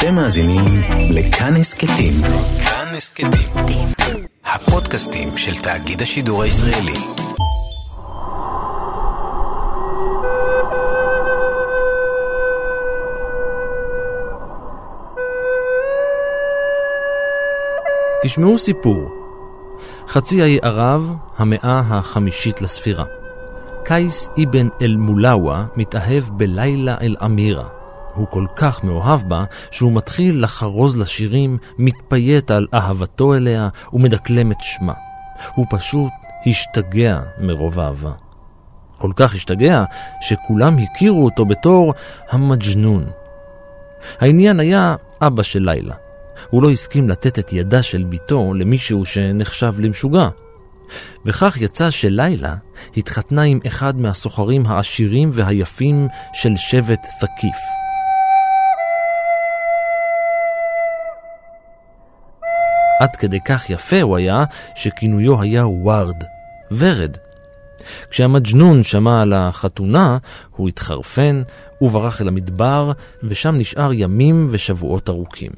אתם מאזינים לכאן הסכתים. כאן הסכתים. הפודקאסטים של תאגיד השידור הישראלי. תשמעו סיפור. חצי האי ערב, המאה החמישית לספירה. קייס אבן אל-מולאווה מתאהב בלילה אל-אמירה. הוא כל כך מאוהב בה, שהוא מתחיל לחרוז לשירים, מתפייט על אהבתו אליה ומדקלם את שמה. הוא פשוט השתגע מרוב אהבה. כל כך השתגע, שכולם הכירו אותו בתור המג'נון. העניין היה אבא של לילה. הוא לא הסכים לתת את ידה של בתו למישהו שנחשב למשוגע. וכך יצא שלילה התחתנה עם אחד מהסוחרים העשירים והיפים של שבט תקיף. עד כדי כך יפה הוא היה, שכינויו היה ורד, ורד. כשהמג'נון שמע על החתונה, הוא התחרפן וברח אל המדבר, ושם נשאר ימים ושבועות ארוכים.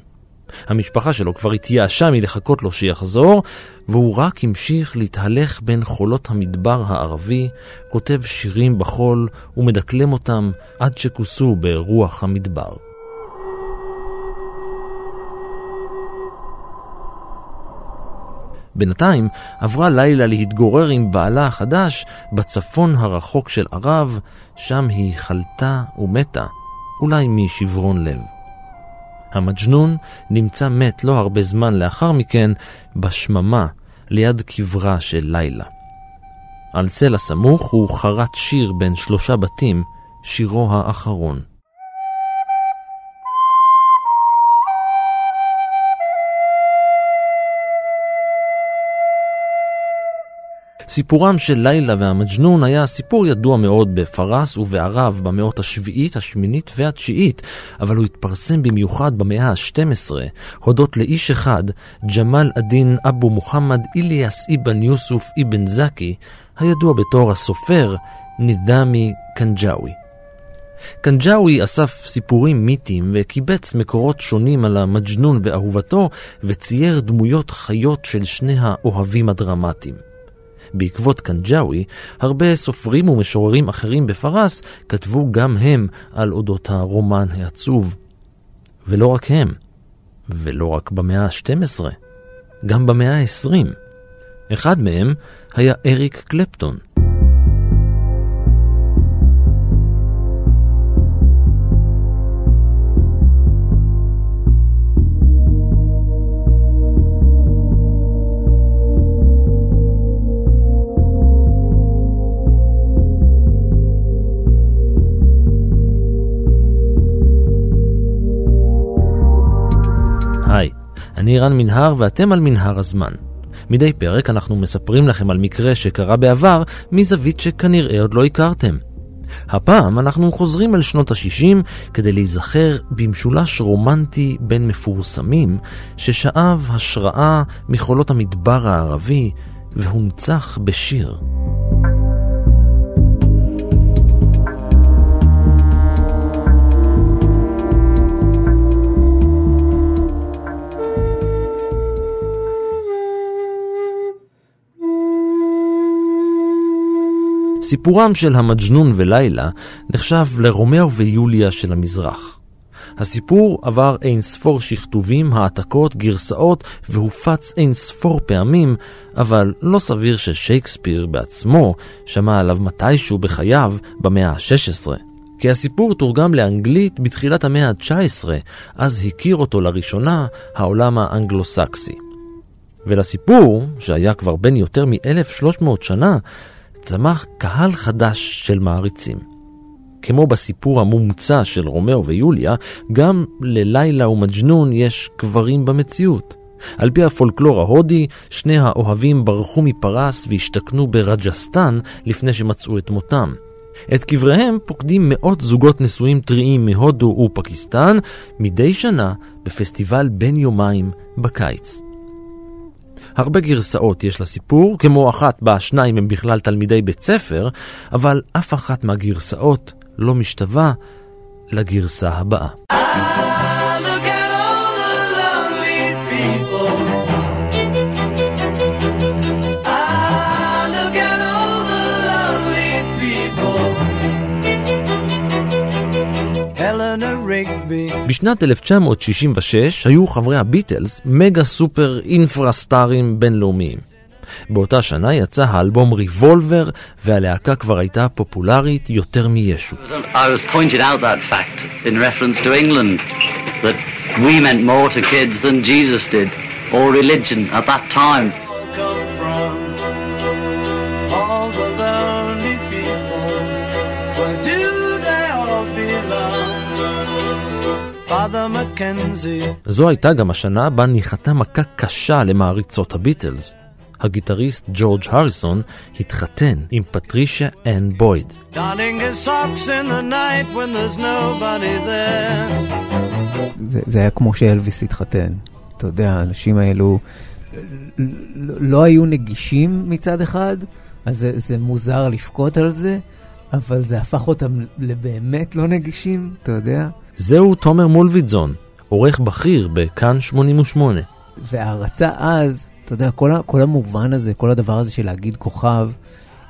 המשפחה שלו כבר התייאשה מלחכות לו שיחזור, והוא רק המשיך להתהלך בין חולות המדבר הערבי, כותב שירים בחול ומדקלם אותם עד שכוסו ברוח המדבר. בינתיים עברה לילה להתגורר עם בעלה החדש בצפון הרחוק של ערב, שם היא חלתה ומתה, אולי משברון לב. המג'נון נמצא מת לא הרבה זמן לאחר מכן בשממה ליד קברה של לילה. על צל הסמוך הוא חרט שיר בין שלושה בתים, שירו האחרון. סיפורם של לילה והמג'נון היה סיפור ידוע מאוד בפרס ובערב במאות השביעית, השמינית והתשיעית, אבל הוא התפרסם במיוחד במאה ה-12, הודות לאיש אחד, ג'מאל א-דין אבו מוחמד איליאס אבן יוסוף אבן זקי, הידוע בתור הסופר נדאמי קנג'אווי. קנג'אווי אסף סיפורים מיתיים וקיבץ מקורות שונים על המג'נון ואהובתו וצייר דמויות חיות של שני האוהבים הדרמטיים. בעקבות קנג'אווי, הרבה סופרים ומשוררים אחרים בפרס כתבו גם הם על אודות הרומן העצוב. ולא רק הם, ולא רק במאה ה-12, גם במאה ה-20. אחד מהם היה אריק קלפטון. אני רן מנהר ואתם על מנהר הזמן. מדי פרק אנחנו מספרים לכם על מקרה שקרה בעבר מזווית שכנראה עוד לא הכרתם. הפעם אנחנו חוזרים אל שנות ה-60 כדי להיזכר במשולש רומנטי בין מפורסמים ששאב השראה מחולות המדבר הערבי והונצח בשיר. סיפורם של המג'נון ולילה נחשב לרומאו ויוליה של המזרח. הסיפור עבר אין ספור שכתובים, העתקות, גרסאות והופץ אין ספור פעמים, אבל לא סביר ששייקספיר בעצמו שמע עליו מתישהו בחייו במאה ה-16. כי הסיפור תורגם לאנגלית בתחילת המאה ה-19, אז הכיר אותו לראשונה העולם האנגלו-סקסי. ולסיפור, שהיה כבר בן יותר מ-1300 שנה, צמח קהל חדש של מעריצים. כמו בסיפור המומצא של רומאו ויוליה, גם ללילה ומג'נון יש קברים במציאות. על פי הפולקלור ההודי, שני האוהבים ברחו מפרס והשתכנו ברג'סטאן לפני שמצאו את מותם. את קבריהם פוקדים מאות זוגות נשואים טריים מהודו ופקיסטן מדי שנה בפסטיבל בין יומיים בקיץ. הרבה גרסאות יש לסיפור, כמו אחת בה שניים הם בכלל תלמידי בית ספר, אבל אף אחת מהגרסאות לא משתווה לגרסה הבאה. בשנת 1966 היו חברי הביטלס מגה סופר אינפרסטארים בינלאומיים. באותה שנה יצא האלבום ריבולבר, והלהקה כבר הייתה פופולרית יותר מישו. we meant more to kids than Jesus did, or religion at that time. זו הייתה גם השנה בה ניחתה מכה קשה למעריצות הביטלס. הגיטריסט ג'ורג' הריסון התחתן עם פטרישה אנ בויד. זה, זה היה כמו שאלוויס התחתן. אתה יודע, האנשים האלו לא היו נגישים מצד אחד, אז זה, זה מוזר לבכות על זה, אבל זה הפך אותם לבאמת לא נגישים, אתה יודע. זהו תומר מולביטזון, עורך בכיר בכאן 88. והערצה אז, אתה יודע, כל, כל המובן הזה, כל הדבר הזה של להגיד כוכב,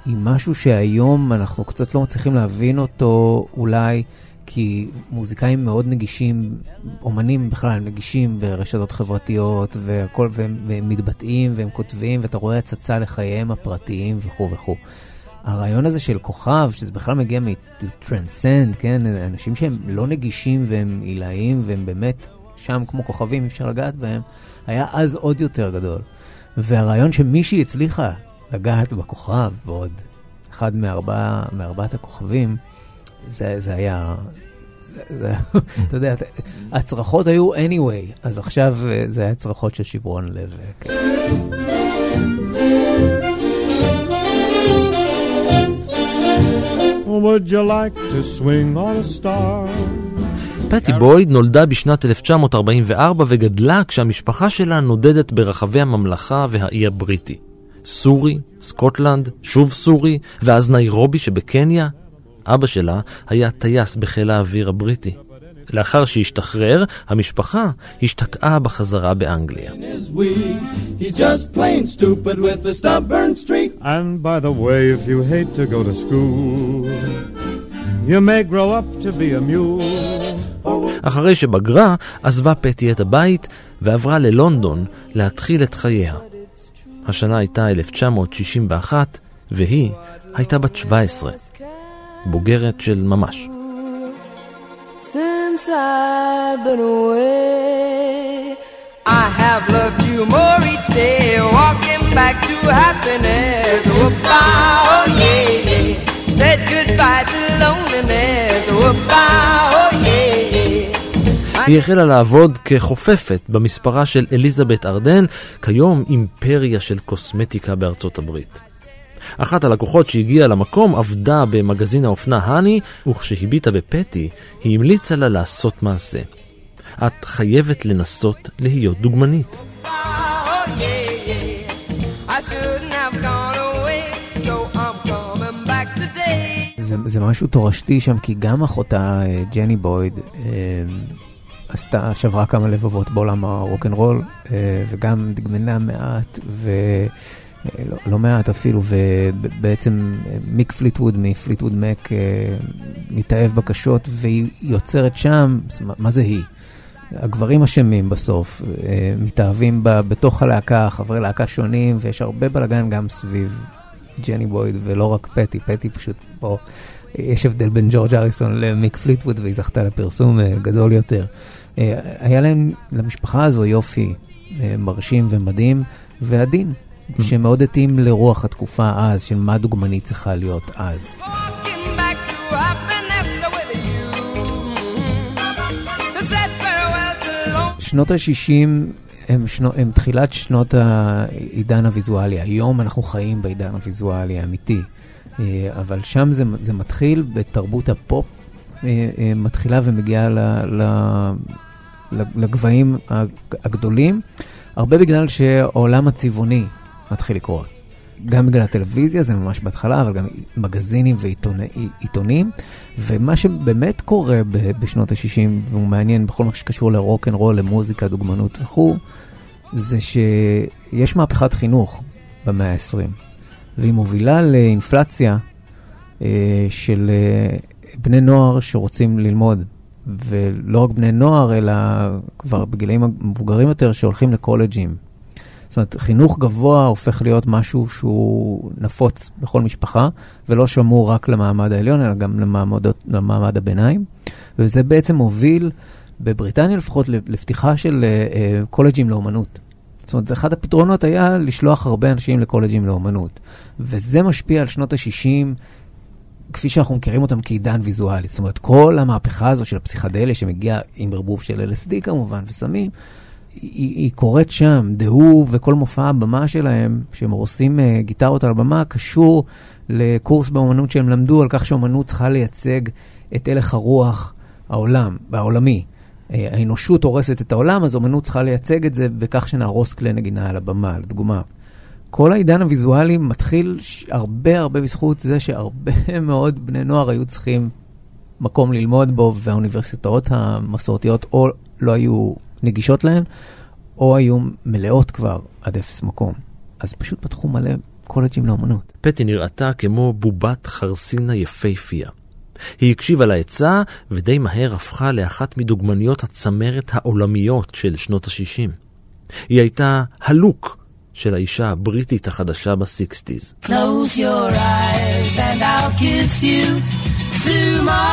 היא משהו שהיום אנחנו קצת לא מצליחים להבין אותו אולי, כי מוזיקאים מאוד נגישים, אומנים בכלל נגישים ברשתות חברתיות, והכל, והם, והם מתבטאים והם כותבים, ואתה רואה הצצה לחייהם הפרטיים וכו' וכו'. הרעיון הזה של כוכב, שזה בכלל מגיע מטרנסנד, כן? אנשים שהם לא נגישים והם עילאיים והם באמת שם כמו כוכבים, אי אפשר לגעת בהם, היה אז עוד יותר גדול. והרעיון שמישהי הצליחה לגעת בכוכב, ועוד אחד מארבע, מארבעת הכוכבים, זה, זה היה... אתה יודע, הצרחות היו anyway, אז עכשיו אה, זה היה צרחות של שברון לב. אה, כן. Would you like to swing on a star? פטי בויד נולדה בשנת 1944 וגדלה כשהמשפחה שלה נודדת ברחבי הממלכה והאי הבריטי. סורי, סקוטלנד, שוב סורי, ואז ניירובי שבקניה. אבא שלה היה טייס בחיל האוויר הבריטי. לאחר שהשתחרר, המשפחה השתקעה בחזרה באנגליה. אחרי שבגרה, עזבה פטי את הבית ועברה ללונדון להתחיל את חייה. השנה הייתה 1961, והיא הייתה בת 17, בוגרת של ממש. Since I've been away. I have loved you more each day, walking back to happiness. Whoop-ah, oh yeah. Said goodbye to loneliness. Whoop-ah, oh yeah. היא החלה לעבוד כחופפת במספרה של אליזבת ארדן, כיום אימפריה של קוסמטיקה בארצות הברית. אחת הלקוחות שהגיעה למקום עבדה במגזין האופנה האני, וכשהביטה בפטי, היא המליצה לה לעשות מעשה. את חייבת לנסות להיות דוגמנית. זה, זה משהו תורשתי שם, כי גם אחותה, אה, ג'ני בויד, אה, עשתה, שברה כמה לבבות בעולם הרוקנרול, אה, וגם דגמנה מעט, ו... לא, לא מעט אפילו, ובעצם מיק פליטווד מפליטווד מק אה, מתאהב בקשות והיא יוצרת שם, מה זה היא? הגברים אשמים בסוף, אה, מתאהבים בה בתוך הלהקה, חברי להקה שונים, ויש הרבה בלאגן גם סביב ג'ני בויד, ולא רק פטי, פטי פשוט פה, יש הבדל בין ג'ורג' אריסון למיק פליטווד, והיא זכתה לפרסום אה, גדול יותר. היה להם, למשפחה הזו יופי מרשים ומדהים, ועדין. שמאוד התאים לרוח התקופה אז, של מה דוגמנית צריכה להיות אז. שנות ה-60 הם, שנו, הם תחילת שנות העידן הוויזואלי. היום אנחנו חיים בעידן הוויזואלי האמיתי. אה, אבל שם זה, זה מתחיל בתרבות הפופ, אה, אה, מתחילה ומגיעה ל, ל, לגבהים הגדולים, הרבה בגלל שהעולם הצבעוני מתחיל לקרות. גם בגלל הטלוויזיה, זה ממש בהתחלה, אבל גם מגזינים ועיתונים. ומה שבאמת קורה בשנות ה-60, והוא מעניין בכל מה שקשור לרוק אנד רול, למוזיקה, דוגמנות וכו', זה שיש מהפכת חינוך במאה ה-20, והיא מובילה לאינפלציה אה, של אה, בני נוער שרוצים ללמוד ולא רק בני נוער, אלא כבר בגילאים המבוגרים יותר שהולכים לקולג'ים. זאת אומרת, חינוך גבוה הופך להיות משהו שהוא נפוץ בכל משפחה, ולא שמור רק למעמד העליון, אלא גם למעמדות, למעמד הביניים. וזה בעצם מוביל, בבריטניה לפחות, לפתיחה של uh, קולג'ים לאומנות. זאת אומרת, אחד הפתרונות היה לשלוח הרבה אנשים לקולג'ים לאומנות. וזה משפיע על שנות ה-60, כפי שאנחנו מכירים אותם כעידן ויזואלי. זאת אומרת, כל המהפכה הזו של הפסיכדליה שמגיעה עם ערבוב של LSD כמובן וסמים, היא, היא קורית שם. דהו וכל מופע הבמה שלהם, שהם עושים uh, גיטרות על הבמה, קשור לקורס באמנות שהם למדו על כך שאמנות צריכה לייצג את הלך הרוח העולם, העולמי. אה, האנושות הורסת את העולם, אז אמנות צריכה לייצג את זה בכך שנהרוס כלי נגינה על הבמה, לדוגמה. כל העידן הוויזואלי מתחיל הרבה הרבה בזכות זה שהרבה מאוד בני נוער היו צריכים מקום ללמוד בו, והאוניברסיטאות המסורתיות או לא היו נגישות להן, או היו מלאות כבר עד אפס מקום. אז פשוט פתחו מלא קולג'ים לאמנות. פטי נראתה כמו בובת חרסינה יפייפייה. היא הקשיבה לעצה, ודי מהר הפכה לאחת מדוגמניות הצמרת העולמיות של שנות ה-60. היא הייתה הלוק של האישה הבריטית החדשה בסיקסטיז. Close your eyes and I'll kiss you. Tomorrow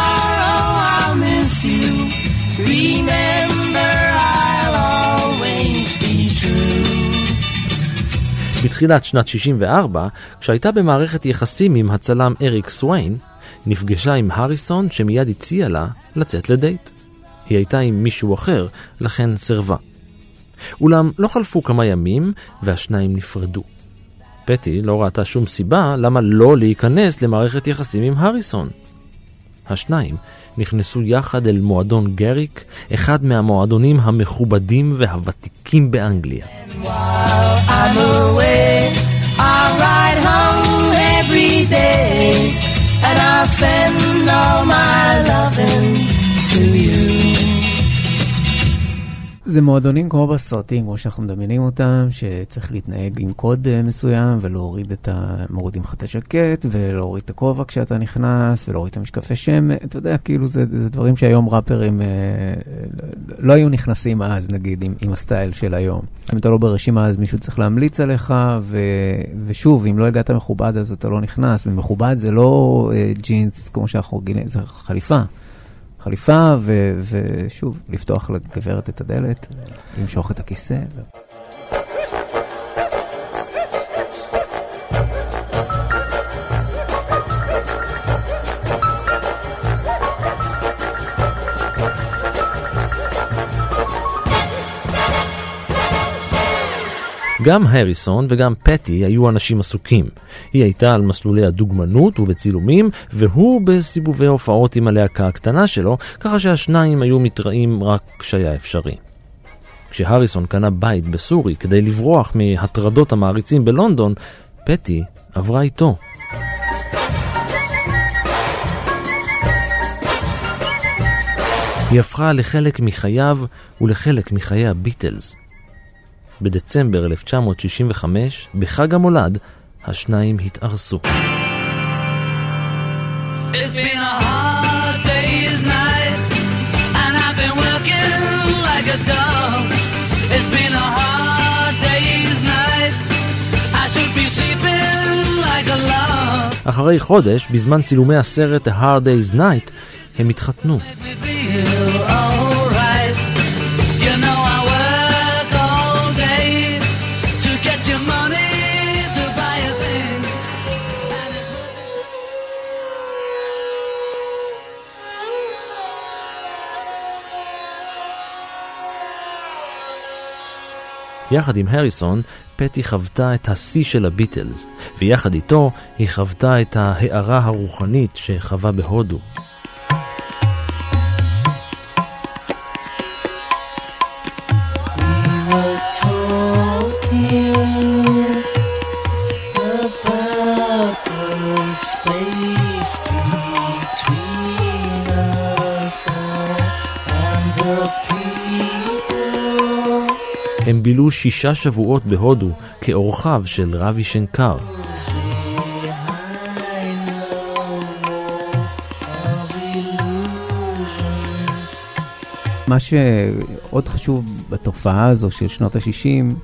בתחילת שנת 64, כשהייתה במערכת יחסים עם הצלם אריק סוויין, נפגשה עם הריסון שמיד הציע לה לצאת לדייט. היא הייתה עם מישהו אחר, לכן סירבה. אולם לא חלפו כמה ימים והשניים נפרדו. פטי לא ראתה שום סיבה למה לא להיכנס למערכת יחסים עם הריסון. השניים נכנסו יחד אל מועדון גריק, אחד מהמועדונים המכובדים והוותיקים באנגליה. And I'll send all my loving to you. זה מועדונים כמו בסרטים, כמו שאנחנו מדמיינים אותם, שצריך להתנהג עם קוד אה, מסוים ולהוריד את ה... מורידים לך את השקט ולהוריד את הכובע כשאתה נכנס ולהוריד את המשקפי שם. אתה יודע, כאילו זה, זה דברים שהיום ראפרים אה, לא היו נכנסים אז, נגיד, עם, עם הסטייל של היום. אם אתה לא ברשימה אז מישהו צריך להמליץ עליך, ו, ושוב, אם לא הגעת מכובד אז אתה לא נכנס, ומכובד זה לא אה, ג'ינס כמו שאנחנו רגילים, זה חליפה. חליפה, ושוב, לפתוח לגברת את הדלת, למשוך את הכיסא. גם הריסון וגם פטי היו אנשים עסוקים. היא הייתה על מסלולי הדוגמנות ובצילומים, והוא בסיבובי הופעות עם הלהקה הקטנה שלו, ככה שהשניים היו מתראים רק כשהיה אפשרי. כשהריסון קנה בית בסורי כדי לברוח מהטרדות המעריצים בלונדון, פטי עברה איתו. היא הפכה לחלק מחייו ולחלק מחיי הביטלס. בדצמבר 1965, בחג המולד, השניים התארסו. אחרי חודש, בזמן צילומי הסרט A Hard Day's Night, הם התחתנו. יחד עם הריסון, פטי חוותה את השיא של הביטלס, ויחד איתו היא חוותה את ההארה הרוחנית שחווה בהודו. בילו שישה שבועות בהודו כאורחיו של רבי שנקר. מה שעוד חשוב בתופעה הזו של שנות ה-60,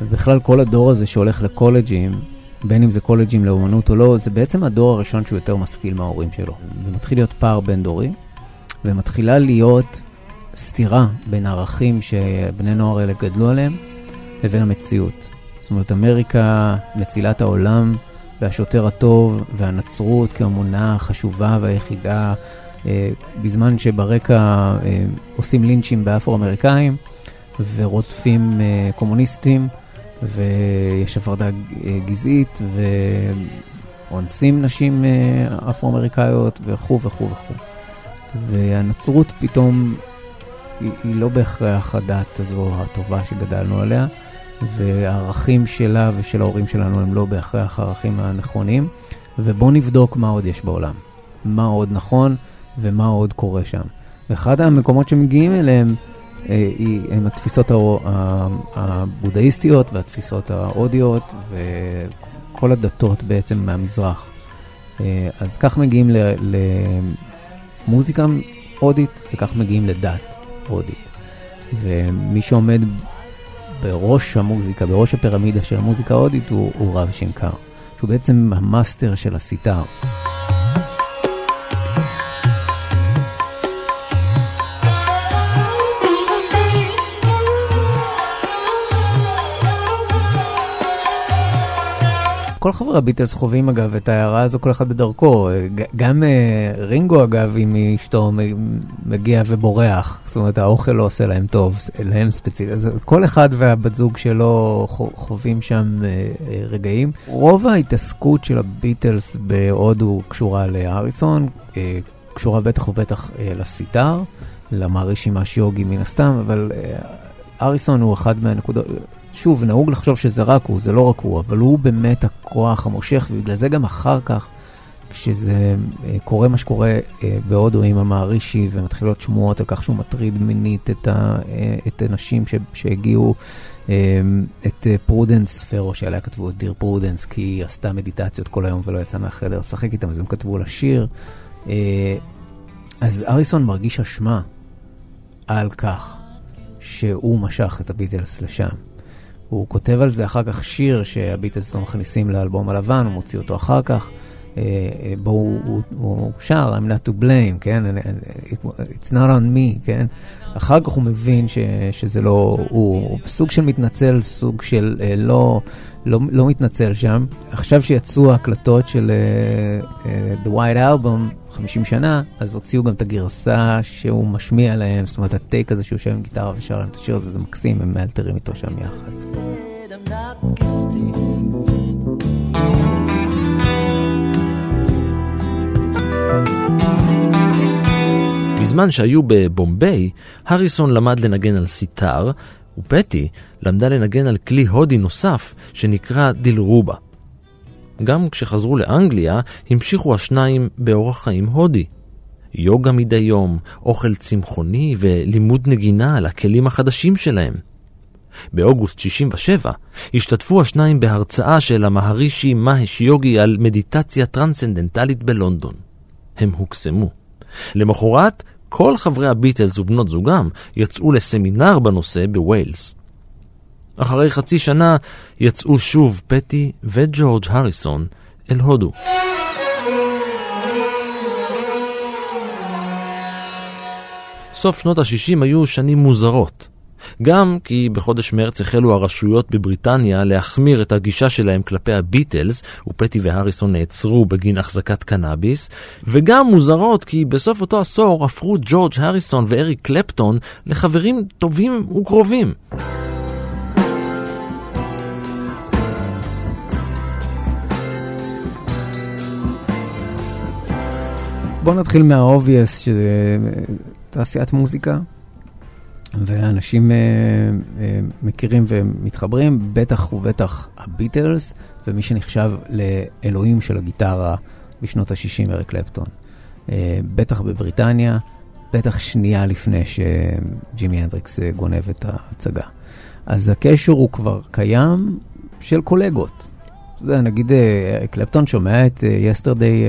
ובכלל כל הדור הזה שהולך לקולג'ים, בין אם זה קולג'ים לאומנות או לא, זה בעצם הדור הראשון שהוא יותר משכיל מההורים שלו. ומתחיל להיות פער בין דורי, ומתחילה להיות סתירה בין הערכים שבני נוער האלה גדלו עליהם, לבין המציאות. זאת אומרת, אמריקה מצילת העולם, והשוטר הטוב, והנצרות כאמונה החשובה והיחידה, אה, בזמן שברקע אה, עושים לינצ'ים באפרו-אמריקאים, ורודפים אה, קומוניסטים. ויש הפרדה גזעית, ואונסים נשים אה, אפרו-אמריקאיות, וכו' וכו' וכו'. והנצרות פתאום היא, היא לא בהכרח הדת הזו הטובה שגדלנו עליה, והערכים שלה ושל ההורים שלנו הם לא בהכרח הערכים הנכונים, ובואו נבדוק מה עוד יש בעולם. מה עוד נכון ומה עוד קורה שם. ואחד המקומות שמגיעים אליהם אה, עם התפיסות הבודהיסטיות והתפיסות ההודיות וכל הדתות בעצם מהמזרח. אה, אז כך מגיעים למוזיקה הודית וכך מגיעים לדת הודית. ומי שעומד בראש המוזיקה, בראש הפירמידה של המוזיקה ההודית הוא, הוא ראווי שנקר, שהוא בעצם המאסטר של הסיטאר. כל חברי הביטלס חווים אגב את ההארה הזו כל אחד בדרכו. גם uh, רינגו אגב עם אשתו מגיע ובורח, זאת אומרת האוכל לא עושה להם טוב, להם ספציפית. אז כל אחד והבת זוג שלו חווים שם uh, רגעים. רוב ההתעסקות של הביטלס בהודו קשורה להריסון, uh, קשורה בטח ובטח לסיטר, למערישים השיוגי מן הסתם, אבל אריסון הוא אחד מהנקודות, שוב, נהוג לחשוב שזה רק הוא, זה לא רק הוא, אבל הוא באמת הכוח המושך, ובגלל זה גם אחר כך, כשזה אה, קורה מה שקורה אה, בהודו עם המהרישי, ומתחילות שמועות על כך שהוא מטריד מינית את, ה, אה, את הנשים ש, שהגיעו, את פרודנס פארו, שעליה כתבו את Dear Prudence, כי היא עשתה מדיטציות כל היום ולא יצאה מהחדר לשחק איתם, אז הם כתבו לה שיר. אז הריסון מרגיש אשמה על כך שהוא משך את הביטלס לשם. הוא כותב על זה אחר כך שיר שהביטלס לא מכניסים לאלבום הלבן, הוא מוציא אותו אחר כך. אה, אה, בו הוא, שר, I'm not to blame, כן? It's not on me, כן? אחר כך הוא מבין ש, שזה לא הוא, הוא סוג של מתנצל, סוג של uh, לא, לא, לא מתנצל שם. עכשיו שיצאו ההקלטות של uh, The White Album, 50 שנה, אז הוציאו גם את הגרסה שהוא משמיע להם, זאת אומרת הטייק הזה שהוא יושב עם גיטרה ושר להם את השיר הזה, זה מקסים, הם מאלתרים איתו שם יחד. בזמן שהיו בבומביי, הריסון למד לנגן על סיטר, ופטי למדה לנגן על כלי הודי נוסף שנקרא דילרובה. גם כשחזרו לאנגליה, המשיכו השניים באורח חיים הודי. יוגה מדי יום, אוכל צמחוני ולימוד נגינה על הכלים החדשים שלהם. באוגוסט 67 השתתפו השניים בהרצאה של המהרישי מהש יוגי על מדיטציה טרנסצנדנטלית בלונדון. הם הוקסמו. למחרת כל חברי הביטלס ובנות זוגם יצאו לסמינר בנושא בווילס. אחרי חצי שנה יצאו שוב פטי וג'ורג' הריסון אל הודו. סוף שנות ה-60 היו שנים מוזרות. גם כי בחודש מרץ החלו הרשויות בבריטניה להחמיר את הגישה שלהם כלפי הביטלס, ופטי והריסון נעצרו בגין החזקת קנאביס, וגם מוזרות כי בסוף אותו עשור הפכו ג'ורג' הריסון ואריק קלפטון לחברים טובים וקרובים. בואו נתחיל מהאובייס, שזה תעשיית מוזיקה. ואנשים uh, uh, מכירים ומתחברים, בטח ובטח הביטלס, ומי שנחשב לאלוהים של הגיטרה בשנות ה-60, אריק קלפטון. Uh, בטח בבריטניה, בטח שנייה לפני שג'ימי הנדריקס גונב את ההצגה. אז הקשר הוא כבר קיים של קולגות. אתה יודע, נגיד אה, קלפטון שומע את יסטרדי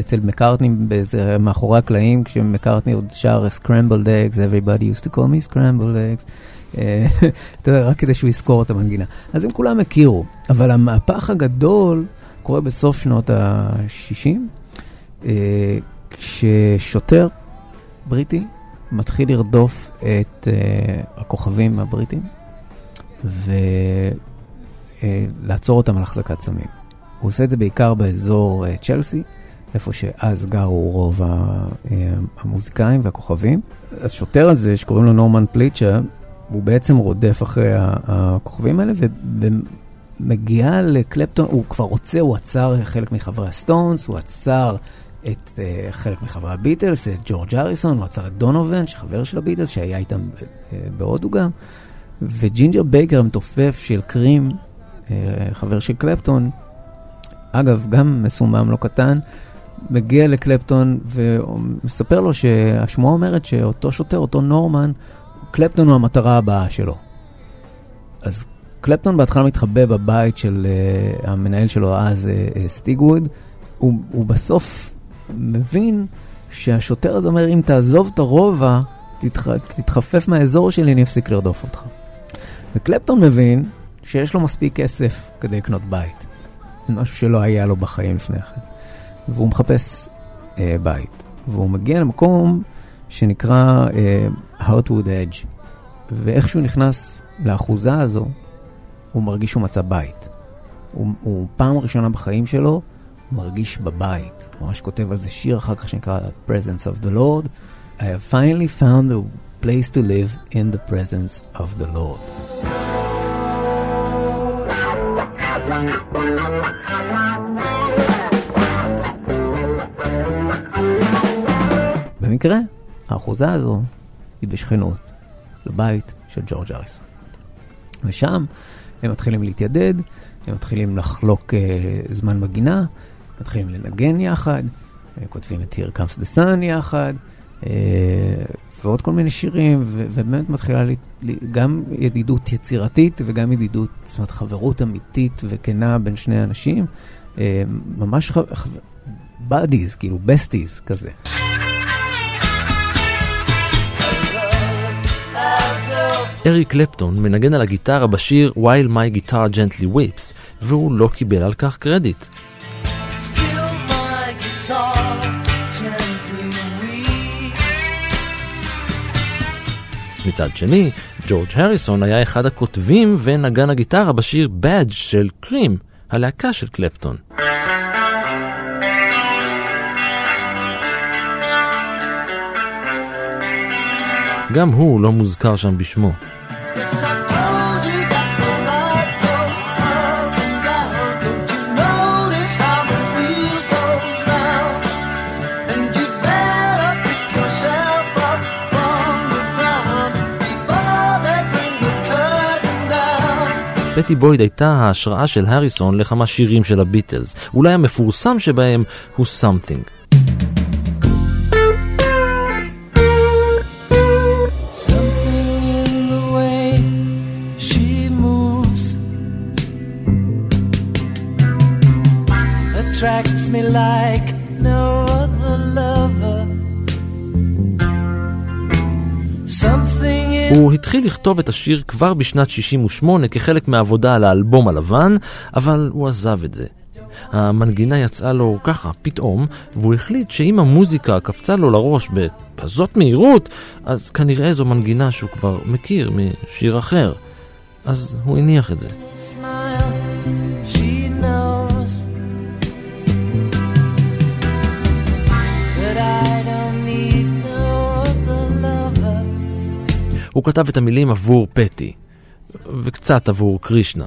אצל מקארטני, באיזה מאחורי הקלעים, כשמקארטני עוד שר Scrambled Eggs, everybody used to call me Scrambled Eggs. אתה יודע, רק כדי שהוא יזכור את המנגינה. אז הם כולם הכירו, אבל המהפך הגדול קורה בסוף שנות ה-60, כששוטר בריטי מתחיל לרדוף את הכוכבים הבריטים. ולעצור אותם על החזקת סמים. הוא עושה את זה בעיקר באזור אה, צ'לסי, איפה שאז גרו רוב אה, המוזיקאים והכוכבים. השוטר הזה, שקוראים לו נורמן פילצ'ר, הוא בעצם רודף אחרי הכוכבים האלה, ומגיע לקלפטון, הוא כבר רוצה, הוא עצר חלק מחברי הסטונס, הוא עצר את אה, חלק מחברי הביטלס, את ג'ורג' הריסון, הוא עצר את דונובן, שחבר של הביטלס, שהיה איתם בהודו גם. וג'ינג'ר בייקר המתופף של קרים, אה, חבר של קלפטון, אגב, גם מסומם לא קטן, מגיע לקלפטון ומספר לו שהשמועה אומרת שאותו שוטר, אותו נורמן, קלפטון הוא המטרה הבאה שלו. אז קלפטון בהתחלה מתחבא בבית של uh, המנהל שלו אז, uh, uh, סטיגווד. הוא, הוא בסוף מבין שהשוטר הזה אומר, אם תעזוב את הרובע, תתח, תתחפף מהאזור שלי, אני אפסיק לרדוף אותך. וקלפטון מבין שיש לו מספיק כסף כדי לקנות בית. משהו שלא היה לו בחיים לפני כן. והוא מחפש אה, בית. והוא מגיע למקום שנקרא אה, Heartwood Edge. ואיך שהוא נכנס לאחוזה הזו, הוא מרגיש שהוא מצא בית. הוא, הוא פעם ראשונה בחיים שלו מרגיש בבית. הוא ממש כותב על זה שיר אחר כך שנקרא Presence of the Lord. I have finally found a place to live in the presence of the Lord. במקרה, האחוזה הזו היא בשכנות לבית של ג'ורג' אריסון. ושם הם מתחילים להתיידד, הם מתחילים לחלוק uh, זמן בגינה, מתחילים לנגן יחד, הם כותבים את Here Comes the Sun יחד, uh, ועוד כל מיני שירים, ובאמת מתחילה לי, גם ידידות יצירתית וגם ידידות, זאת אומרת חברות אמיתית וכנה בין שני אנשים, אה, ממש בדיז, כאילו בסטיז כזה. אריק קלפטון מנגן על הגיטרה בשיר While My Guitar Gently Weeps, והוא לא קיבל על כך קרדיט. מצד שני, ג'ורג' הריסון היה אחד הכותבים ונגן הגיטרה בשיר Badge של קרים, הלהקה של קלפטון. גם הוא לא מוזכר שם בשמו. פטי בויד הייתה ההשראה של הריסון לכמה שירים של הביטלס. אולי המפורסם שבהם הוא Something. me like הוא התחיל לכתוב את השיר כבר בשנת 68 כחלק מהעבודה על האלבום הלבן, אבל הוא עזב את זה. המנגינה יצאה לו ככה, פתאום, והוא החליט שאם המוזיקה קפצה לו לראש בכזאת מהירות, אז כנראה זו מנגינה שהוא כבר מכיר משיר אחר. אז הוא הניח את זה. הוא כתב את המילים עבור פטי, וקצת עבור קרישנה.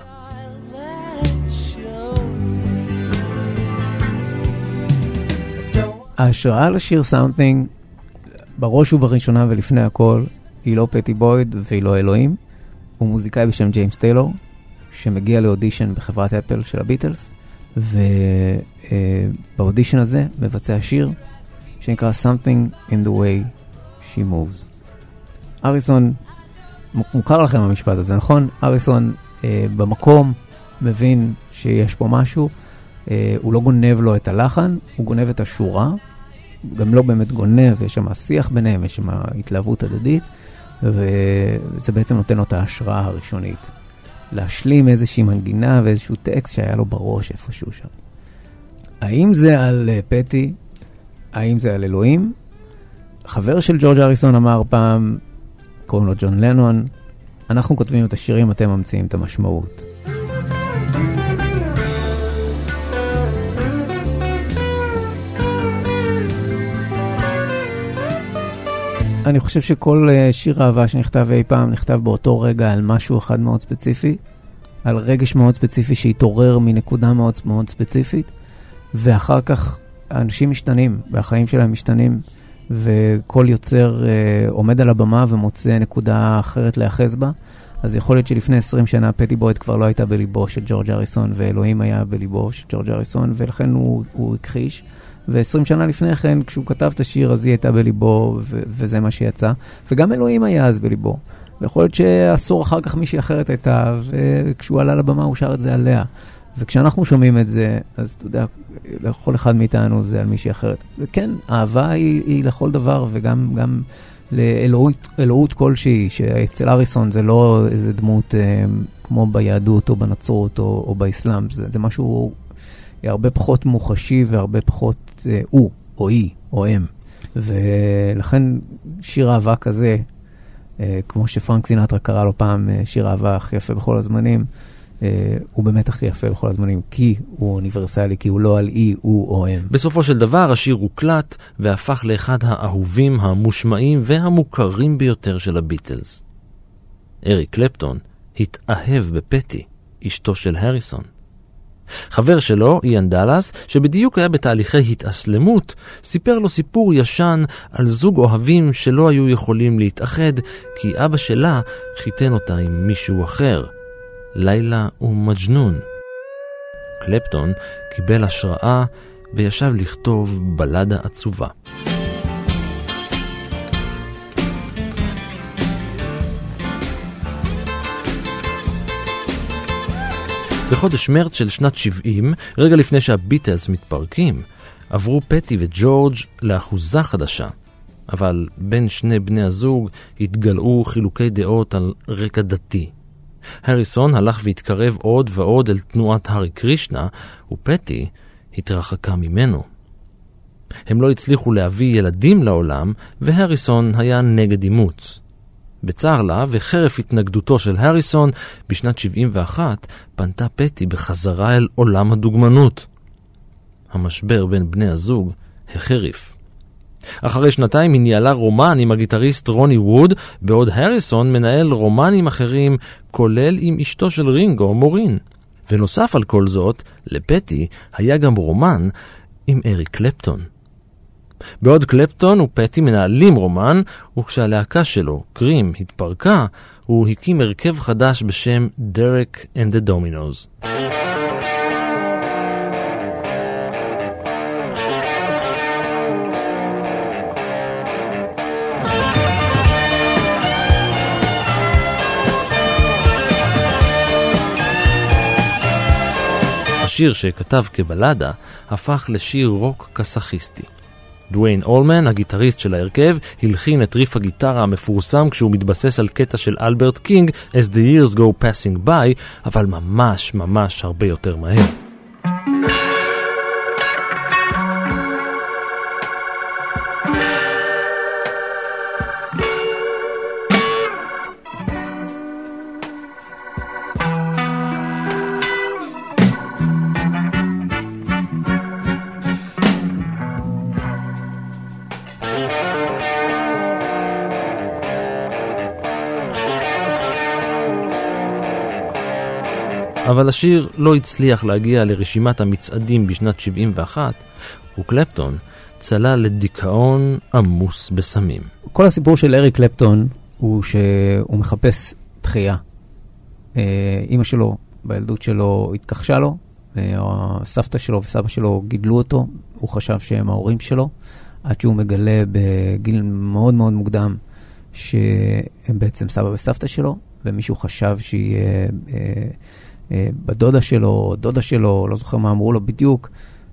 ההשראה לשיר Something, בראש ובראשונה ולפני הכל, היא לא פטי בויד והיא לא אלוהים. הוא מוזיקאי בשם ג'יימס טיילור, שמגיע לאודישן בחברת אפל של הביטלס, ובאודישן הזה מבצע שיר שנקרא Something in the way she moves. אריסון, מוכר לכם המשפט הזה, נכון? אריסון אה, במקום מבין שיש פה משהו, אה, הוא לא גונב לו את הלחן, הוא גונב את השורה, גם לא באמת גונב, יש שם שיח ביניהם, יש שם התלהבות הדדית, וזה בעצם נותן לו את ההשראה הראשונית. להשלים איזושהי מנגינה ואיזשהו טקסט שהיה לו בראש איפשהו שם. האם זה על אה, פטי? האם זה על אלוהים? חבר של ג'ורג' אריסון אמר פעם, קוראים לו ג'ון לנון, אנחנו כותבים את השירים, אתם ממציאים את המשמעות. אני חושב שכל אה, שיר אהבה שנכתב אי פעם נכתב באותו רגע על משהו אחד מאוד ספציפי, על רגש מאוד ספציפי שהתעורר מנקודה מאוד מאוד ספציפית, ואחר כך האנשים משתנים, והחיים שלהם משתנים, וכל יוצר uh, עומד על הבמה ומוצא נקודה אחרת להיאחז בה. אז יכול להיות שלפני 20 שנה פטי בויד כבר לא הייתה בליבו של ג'ורג' אריסון, ואלוהים היה בליבו של ג'ורג' אריסון, ולכן הוא, הוא הכחיש. ו-20 שנה לפני כן, כשהוא כתב את השיר, אז היא הייתה בליבו, ו- וזה מה שיצא. וגם אלוהים היה אז בליבו. ויכול להיות שעשור אחר כך מישהי אחרת הייתה, וכשהוא עלה לבמה הוא שר את זה עליה. וכשאנחנו שומעים את זה, אז אתה יודע, לכל אחד מאיתנו זה על מישהי אחרת. וכן, אהבה היא, היא לכל דבר, וגם גם לאלוהות אלוהות כלשהי, שאצל אריסון זה לא איזה דמות אה, כמו ביהדות או בנצרות או, או באסלאם, זה, זה משהו הרבה פחות מוחשי והרבה פחות אה, הוא, או היא, או הם. ולכן שיר אהבה כזה, אה, כמו שפרנק סינטרה קרא לו פעם, אה, שיר אהבה הכי יפה בכל הזמנים, הוא באמת הכי יפה בכל הזמנים, כי הוא אוניברסלי, כי הוא לא על אי, הוא או הם. בסופו של דבר השיר הוקלט והפך לאחד האהובים, המושמעים והמוכרים ביותר של הביטלס. אריק קלפטון התאהב בפטי, אשתו של הריסון. חבר שלו, איאן דאלאס, שבדיוק היה בתהליכי התאסלמות, סיפר לו סיפור ישן על זוג אוהבים שלא היו יכולים להתאחד, כי אבא שלה חיתן אותה עם מישהו אחר. לילה ומג'נון. קלפטון קיבל השראה וישב לכתוב בלדה עצובה. בחודש מרץ של שנת 70, רגע לפני שהביטלס מתפרקים, עברו פטי וג'ורג' לאחוזה חדשה. אבל בין שני בני הזוג התגלעו חילוקי דעות על רקע דתי. הריסון הלך והתקרב עוד ועוד אל תנועת הארי קרישנה, ופטי התרחקה ממנו. הם לא הצליחו להביא ילדים לעולם, והריסון היה נגד אימוץ. בצר לה, וחרף התנגדותו של הריסון, בשנת 71 פנתה פטי בחזרה אל עולם הדוגמנות. המשבר בין בני הזוג החריף. אחרי שנתיים היא ניהלה רומן עם הגיטריסט רוני ווד, בעוד הריסון מנהל רומנים אחרים, כולל עם אשתו של רינגו, מורין. ונוסף על כל זאת, לפטי היה גם רומן עם אריק קלפטון. בעוד קלפטון ופטי מנהלים רומן, וכשהלהקה שלו, קרים, התפרקה, הוא הקים הרכב חדש בשם דרק and the Dominos. השיר שכתב כבלדה הפך לשיר רוק קסאכיסטי. דוויין אולמן, הגיטריסט של ההרכב, הלחין את ריף הגיטרה המפורסם כשהוא מתבסס על קטע של אלברט קינג, As the years go passing by, אבל ממש ממש הרבה יותר מהר. אבל השיר לא הצליח להגיע לרשימת המצעדים בשנת 71, וקלפטון צלל לדיכאון עמוס בסמים. כל הסיפור של אריק קלפטון הוא שהוא מחפש דחייה. אה, אימא שלו בילדות שלו התכחשה לו, סבתא שלו וסבא שלו גידלו אותו, הוא חשב שהם ההורים שלו, עד שהוא מגלה בגיל מאוד מאוד מוקדם שהם בעצם סבא וסבתא שלו, ומישהו חשב שהיא... אה, בדודה שלו, דודה שלו, לא זוכר מה אמרו לו בדיוק,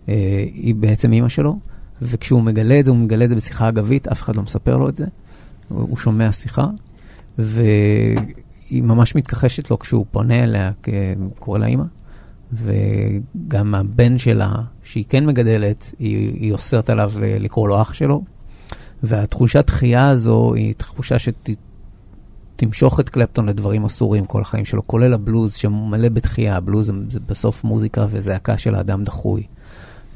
היא בעצם אימא שלו, וכשהוא מגלה את זה, הוא מגלה את זה בשיחה אגבית, אף אחד לא מספר לו את זה, הוא שומע שיחה, והיא ממש מתכחשת לו כשהוא פונה אליה, קורא לה אימא. וגם הבן שלה, שהיא כן מגדלת, היא, היא אוסרת עליו לקרוא לו אח שלו. והתחושת דחייה הזו היא תחושה שתמשוך את קלפטון לדברים אסורים כל החיים שלו, כולל הבלוז שמלא בתחייה. הבלוז זה בסוף מוזיקה וזעקה של האדם דחוי.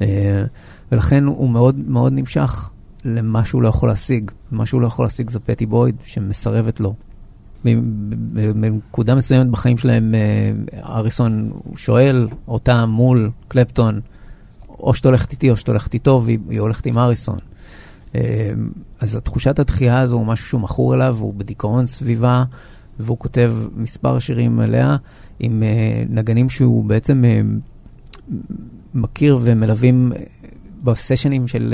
אה, ולכן הוא מאוד מאוד נמשך למה שהוא לא יכול להשיג. מה שהוא לא יכול להשיג זה פטי בויד שמסרבת לו. בנקודה מסוימת בחיים שלהם, אה, אריסון שואל אותה מול קלפטון, או שאת הולכת איתי או שאת הולכת איתו, והיא הולכת עם אריסון. אה, אז התחושת הדחייה הזו הוא משהו שהוא מכור אליו, הוא בדיכאון סביבה, והוא כותב מספר שירים עליה עם אה, נגנים שהוא בעצם מכיר ומלווים בסשנים של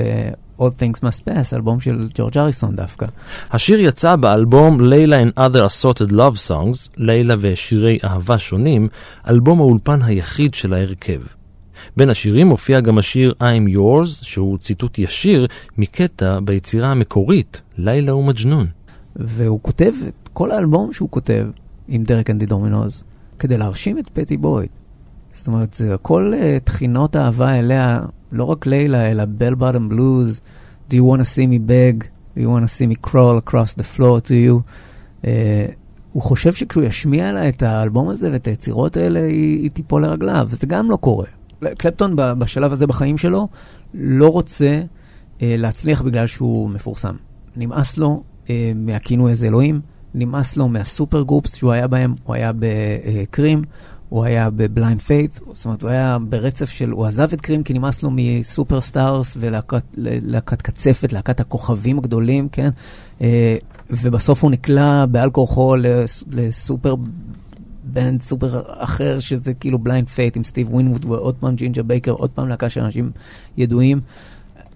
All Things Must Pass, אלבום של ג'ורג' אריסון דווקא. השיר יצא באלבום לילה and Other Assorted Love Songs, לילה ושירי אהבה שונים, אלבום האולפן היחיד של ההרכב. בין השירים מופיע גם השיר I'm Yours, שהוא ציטוט ישיר מקטע ביצירה המקורית, לילה ומג'נון. והוא כותב את כל האלבום שהוא כותב עם דרק אנדי דומינוז, כדי להרשים את פטי בויד. זאת אומרת, זה הכל uh, תחינות אהבה אליה, לא רק לילה, אלא בל בוטום בלוז, Do you want to see me beg? Do you want to see me crawl across the floor to you? אה, הוא חושב שכשהוא ישמיע לה את האלבום הזה ואת היצירות האלה, היא, היא תיפול לרגליו, וזה גם לא קורה. קלפטון בשלב הזה בחיים שלו לא רוצה אה, להצליח בגלל שהוא מפורסם. נמאס לו אה, מהכינוי הזה אלוהים, נמאס לו מה super groups שהוא היה בהם, הוא היה בקרים, הוא היה בבליינד פיית', זאת אומרת, הוא היה ברצף של, הוא עזב את קרים כי נמאס לו מ superstars ולהקת קצפת, להקת הכוכבים הגדולים, כן? אה, ובסוף הוא נקלע בעל כורחו ל super band super אחר, שזה כאילו בליינד פיית' עם סטיב ווינווד ועוד פעם ג'ינג'ר בייקר, עוד פעם להקה של אנשים ידועים.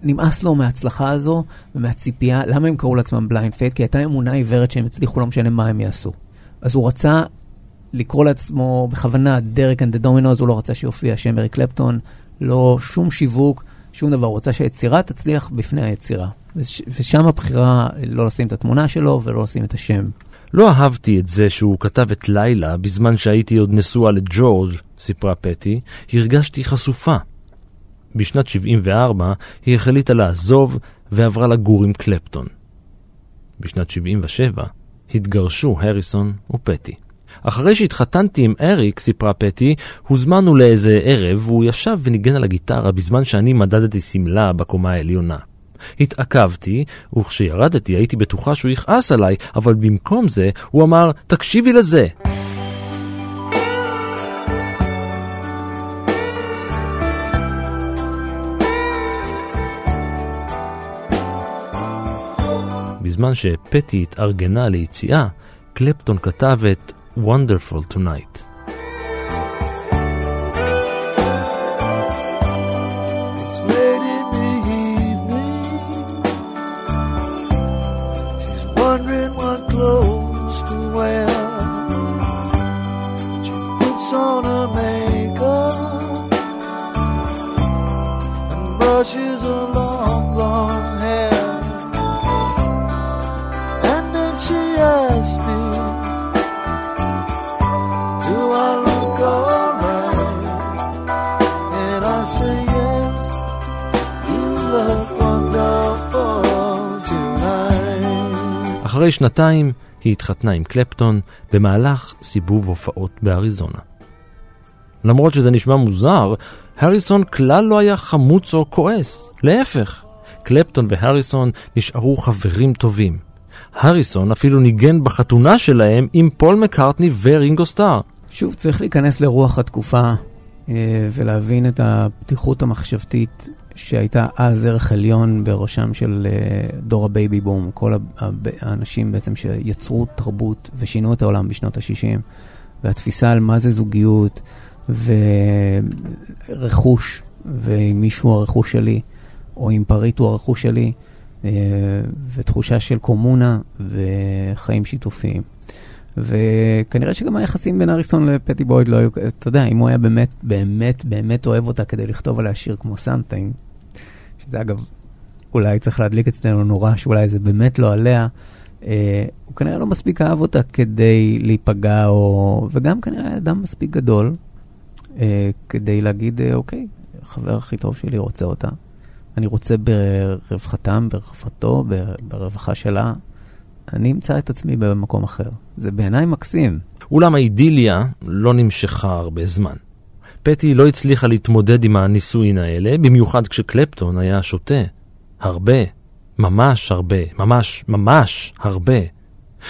נמאס לו מההצלחה הזו ומהציפייה, למה הם קראו לעצמם בליינד פיית'? כי הייתה אמונה עיוורת שהם הצליחו, לא משנה מה הם יעשו. אז הוא רצה לקרוא לעצמו בכוונה דרק אנד דומינוז, הוא לא רצה שיופיע שם אריק קלפטון, לא שום שיווק, שום דבר, הוא רצה שהיצירה תצליח בפני היצירה. ושם הבחירה לא לשים את התמונה שלו ולא לשים את השם. לא אהבתי את זה שהוא כתב את לילה בזמן שהייתי עוד נשואה לג'ורג', סיפרה פטי, הרגשתי חשופה. בשנת 74 היא החליטה לעזוב ועברה לגור עם קלפטון. בשנת 77 התגרשו הריסון ופטי. אחרי שהתחתנתי עם אריק, סיפרה פטי, הוזמנו לאיזה ערב והוא ישב וניגן על הגיטרה בזמן שאני מדדתי שמלה בקומה העליונה. התעכבתי, וכשירדתי הייתי בטוחה שהוא יכעס עליי, אבל במקום זה הוא אמר, תקשיבי לזה. בזמן שפטי התארגנה ליציאה, קלפטון כתב את wonderful tonight. שנתיים היא התחתנה עם קלפטון במהלך סיבוב הופעות באריזונה. למרות שזה נשמע מוזר, הריסון כלל לא היה חמוץ או כועס. להפך, קלפטון והריסון נשארו חברים טובים. הריסון אפילו ניגן בחתונה שלהם עם פול מקארטני ורינגו סטאר. שוב, צריך להיכנס לרוח התקופה אה, ולהבין את הפתיחות המחשבתית שהייתה אז ערך עליון בראשם של אה, דור הבייבי בום, כל האנשים בעצם שיצרו תרבות ושינו את העולם בשנות ה-60, והתפיסה על מה זה זוגיות ורכוש, ואם מישהו הרכוש שלי, או אם פריט הוא הרכוש שלי, אה, ותחושה של קומונה וחיים שיתופיים. וכנראה שגם היחסים בין אריסון לפטי בויד לא היו, אתה יודע, אם הוא היה באמת, באמת, באמת אוהב אותה כדי לכתוב עליה שיר כמו something, שזה אגב, אולי צריך להדליק אצלנו נורא, שאולי זה באמת לא עליה, אה, הוא כנראה לא מספיק אהב אותה כדי להיפגע, או... וגם כנראה היה אדם מספיק גדול אה, כדי להגיד, אה, אוקיי, החבר הכי טוב שלי רוצה אותה. אני רוצה ברווחתם, ברווחתו, ברווחה שלה. אני אמצא את עצמי במקום אחר. זה בעיניי מקסים. אולם האידיליה לא נמשכה הרבה זמן. פטי לא הצליחה להתמודד עם הנישואין האלה, במיוחד כשקלפטון היה שותה. הרבה. ממש הרבה. ממש, ממש הרבה.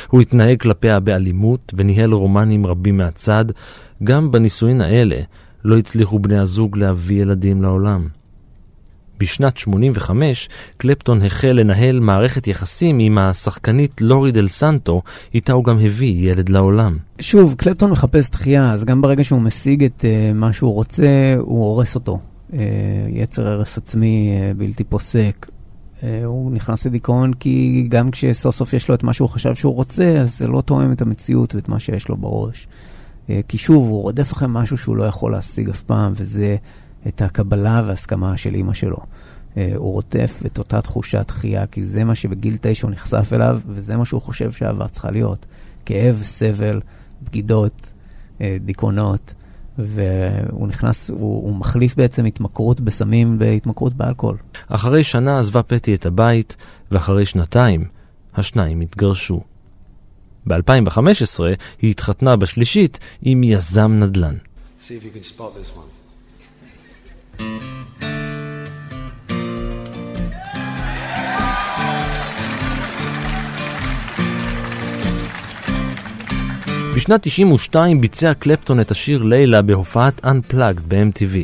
הוא התנהג כלפיה באלימות וניהל רומנים רבים מהצד. גם בנישואין האלה לא הצליחו בני הזוג להביא ילדים לעולם. בשנת 85 קלפטון החל לנהל מערכת יחסים עם השחקנית לורי דל סנטו, איתה הוא גם הביא ילד לעולם. שוב, קלפטון מחפש דחייה, אז גם ברגע שהוא משיג את uh, מה שהוא רוצה, הוא הורס אותו. Uh, יצר הרס עצמי uh, בלתי פוסק. Uh, הוא נכנס לדיכאון כי גם כשסוף סוף יש לו את מה שהוא חשב שהוא רוצה, אז זה לא תואם את המציאות ואת מה שיש לו בראש. Uh, כי שוב, הוא רודף אחרי משהו שהוא לא יכול להשיג אף פעם, וזה את הקבלה וההסכמה של אימא שלו. אה, הוא רוטף את אותה תחושת דחייה, כי זה מה שבגיל תשע הוא נחשף אליו, וזה מה שהוא חושב שאהבה צריכה להיות. כאב, סבל, בגידות, אה, דיכאונות, והוא נכנס, הוא, הוא מחליף בעצם התמכרות בסמים והתמכרות באלכוהול. אחרי שנה עזבה פטי את הבית, ואחרי שנתיים השניים התגרשו. ב-2015 היא התחתנה בשלישית עם יזם נדל"ן. See if you can spot this one. בשנת 92 ביצע קלפטון את השיר לילה בהופעת Unplugged ב-MTV.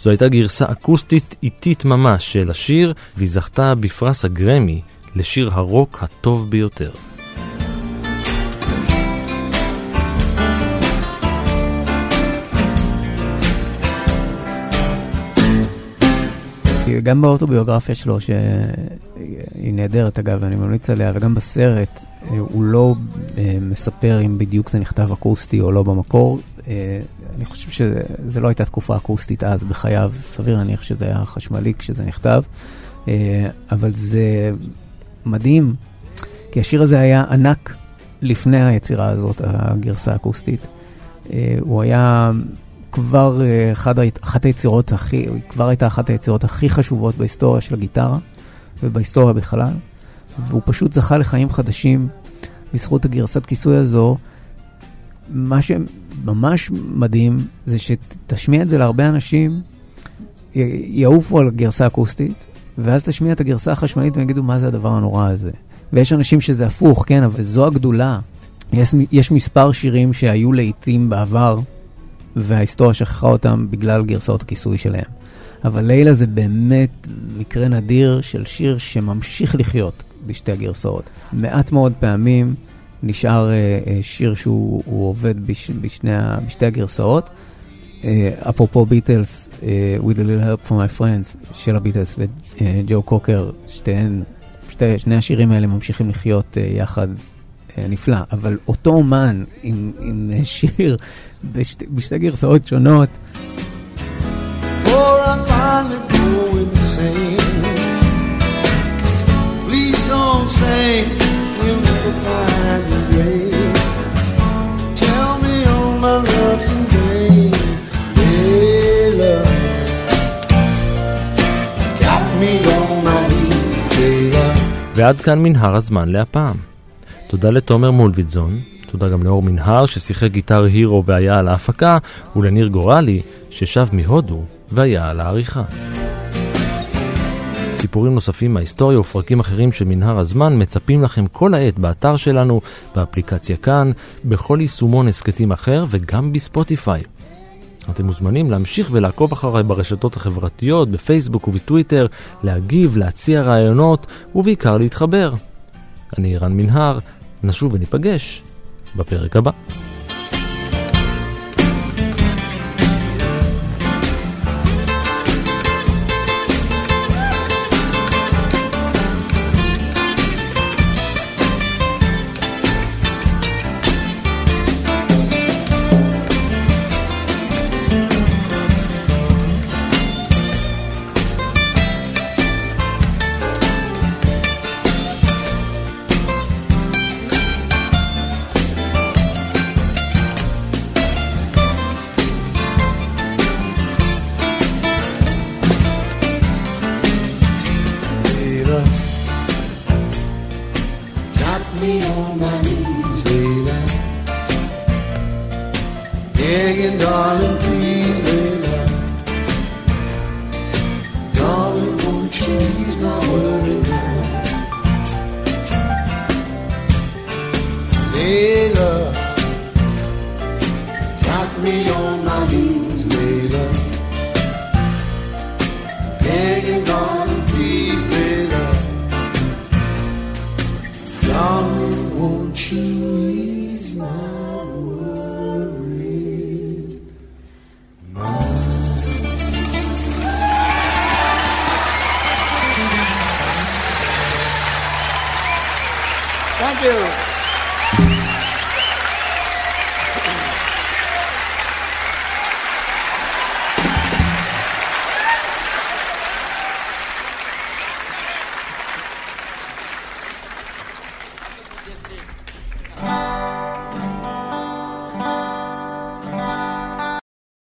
זו הייתה גרסה אקוסטית איטית ממש של השיר, והיא זכתה בפרס הגרמי לשיר הרוק הטוב ביותר. גם באוטוביוגרפיה שלו, שהיא נהדרת אגב, אני ממליץ עליה, וגם בסרט, אה, הוא לא אה, מספר אם בדיוק זה נכתב אקוסטי או לא במקור. אה, אני חושב שזו לא הייתה תקופה אקוסטית אז בחייו, סביר להניח שזה היה חשמלי כשזה נכתב, אבל זה מדהים, כי השיר הזה היה ענק לפני היצירה הזאת, הגרסה האקוסטית. הוא היה כבר אחד, אחת היצירות הכי, כבר הייתה אחת היצירות הכי חשובות בהיסטוריה של הגיטרה ובהיסטוריה בכלל. והוא פשוט זכה לחיים חדשים בזכות הגרסת כיסוי הזו. מה שממש מדהים זה שתשמיע את זה להרבה אנשים, יעופו על גרסה אקוסטית, ואז תשמיע את הגרסה החשמלית ויגידו מה זה הדבר הנורא הזה. ויש אנשים שזה הפוך, כן, אבל זו הגדולה. יש, יש מספר שירים שהיו לעיתים בעבר, וההיסטוריה שכחה אותם בגלל גרסאות הכיסוי שלהם. אבל לילה זה באמת מקרה נדיר של שיר שממשיך לחיות בשתי הגרסאות. מעט מאוד פעמים נשאר uh, uh, שיר שהוא עובד בש, בשני, בשתי הגרסאות. Uh, אפרופו ביטלס, With a little help from my friends של הביטלס וג'ו קוקר, שתיהן, שתי, שני השירים האלה ממשיכים לחיות יחד נפלא, אבל אותו אומן עם, עם שיר בשתי, בשתי גרסאות שונות. For I finally go insane. don't say you'll never find your grave. Tell me all my love today, Layla. Got me on my knees, Layla. ועד כאן מנהר הזמן להפעם. תודה לתומר מולביטזון, תודה גם לאור מנהר ששיחק גיטר הירו והיה על ההפקה, ולניר גורלי ששב מהודו והיה על העריכה. סיפורים נוספים מההיסטוריה ופרקים אחרים של מנהר הזמן מצפים לכם כל העת באתר שלנו, באפליקציה כאן, בכל יישומון הסכתים אחר וגם בספוטיפיי. אתם מוזמנים להמשיך ולעקוב אחריי ברשתות החברתיות, בפייסבוק ובטוויטר, להגיב, להציע רעיונות ובעיקר להתחבר. אני רן מנהר, נשוב וניפגש בפרק הבא.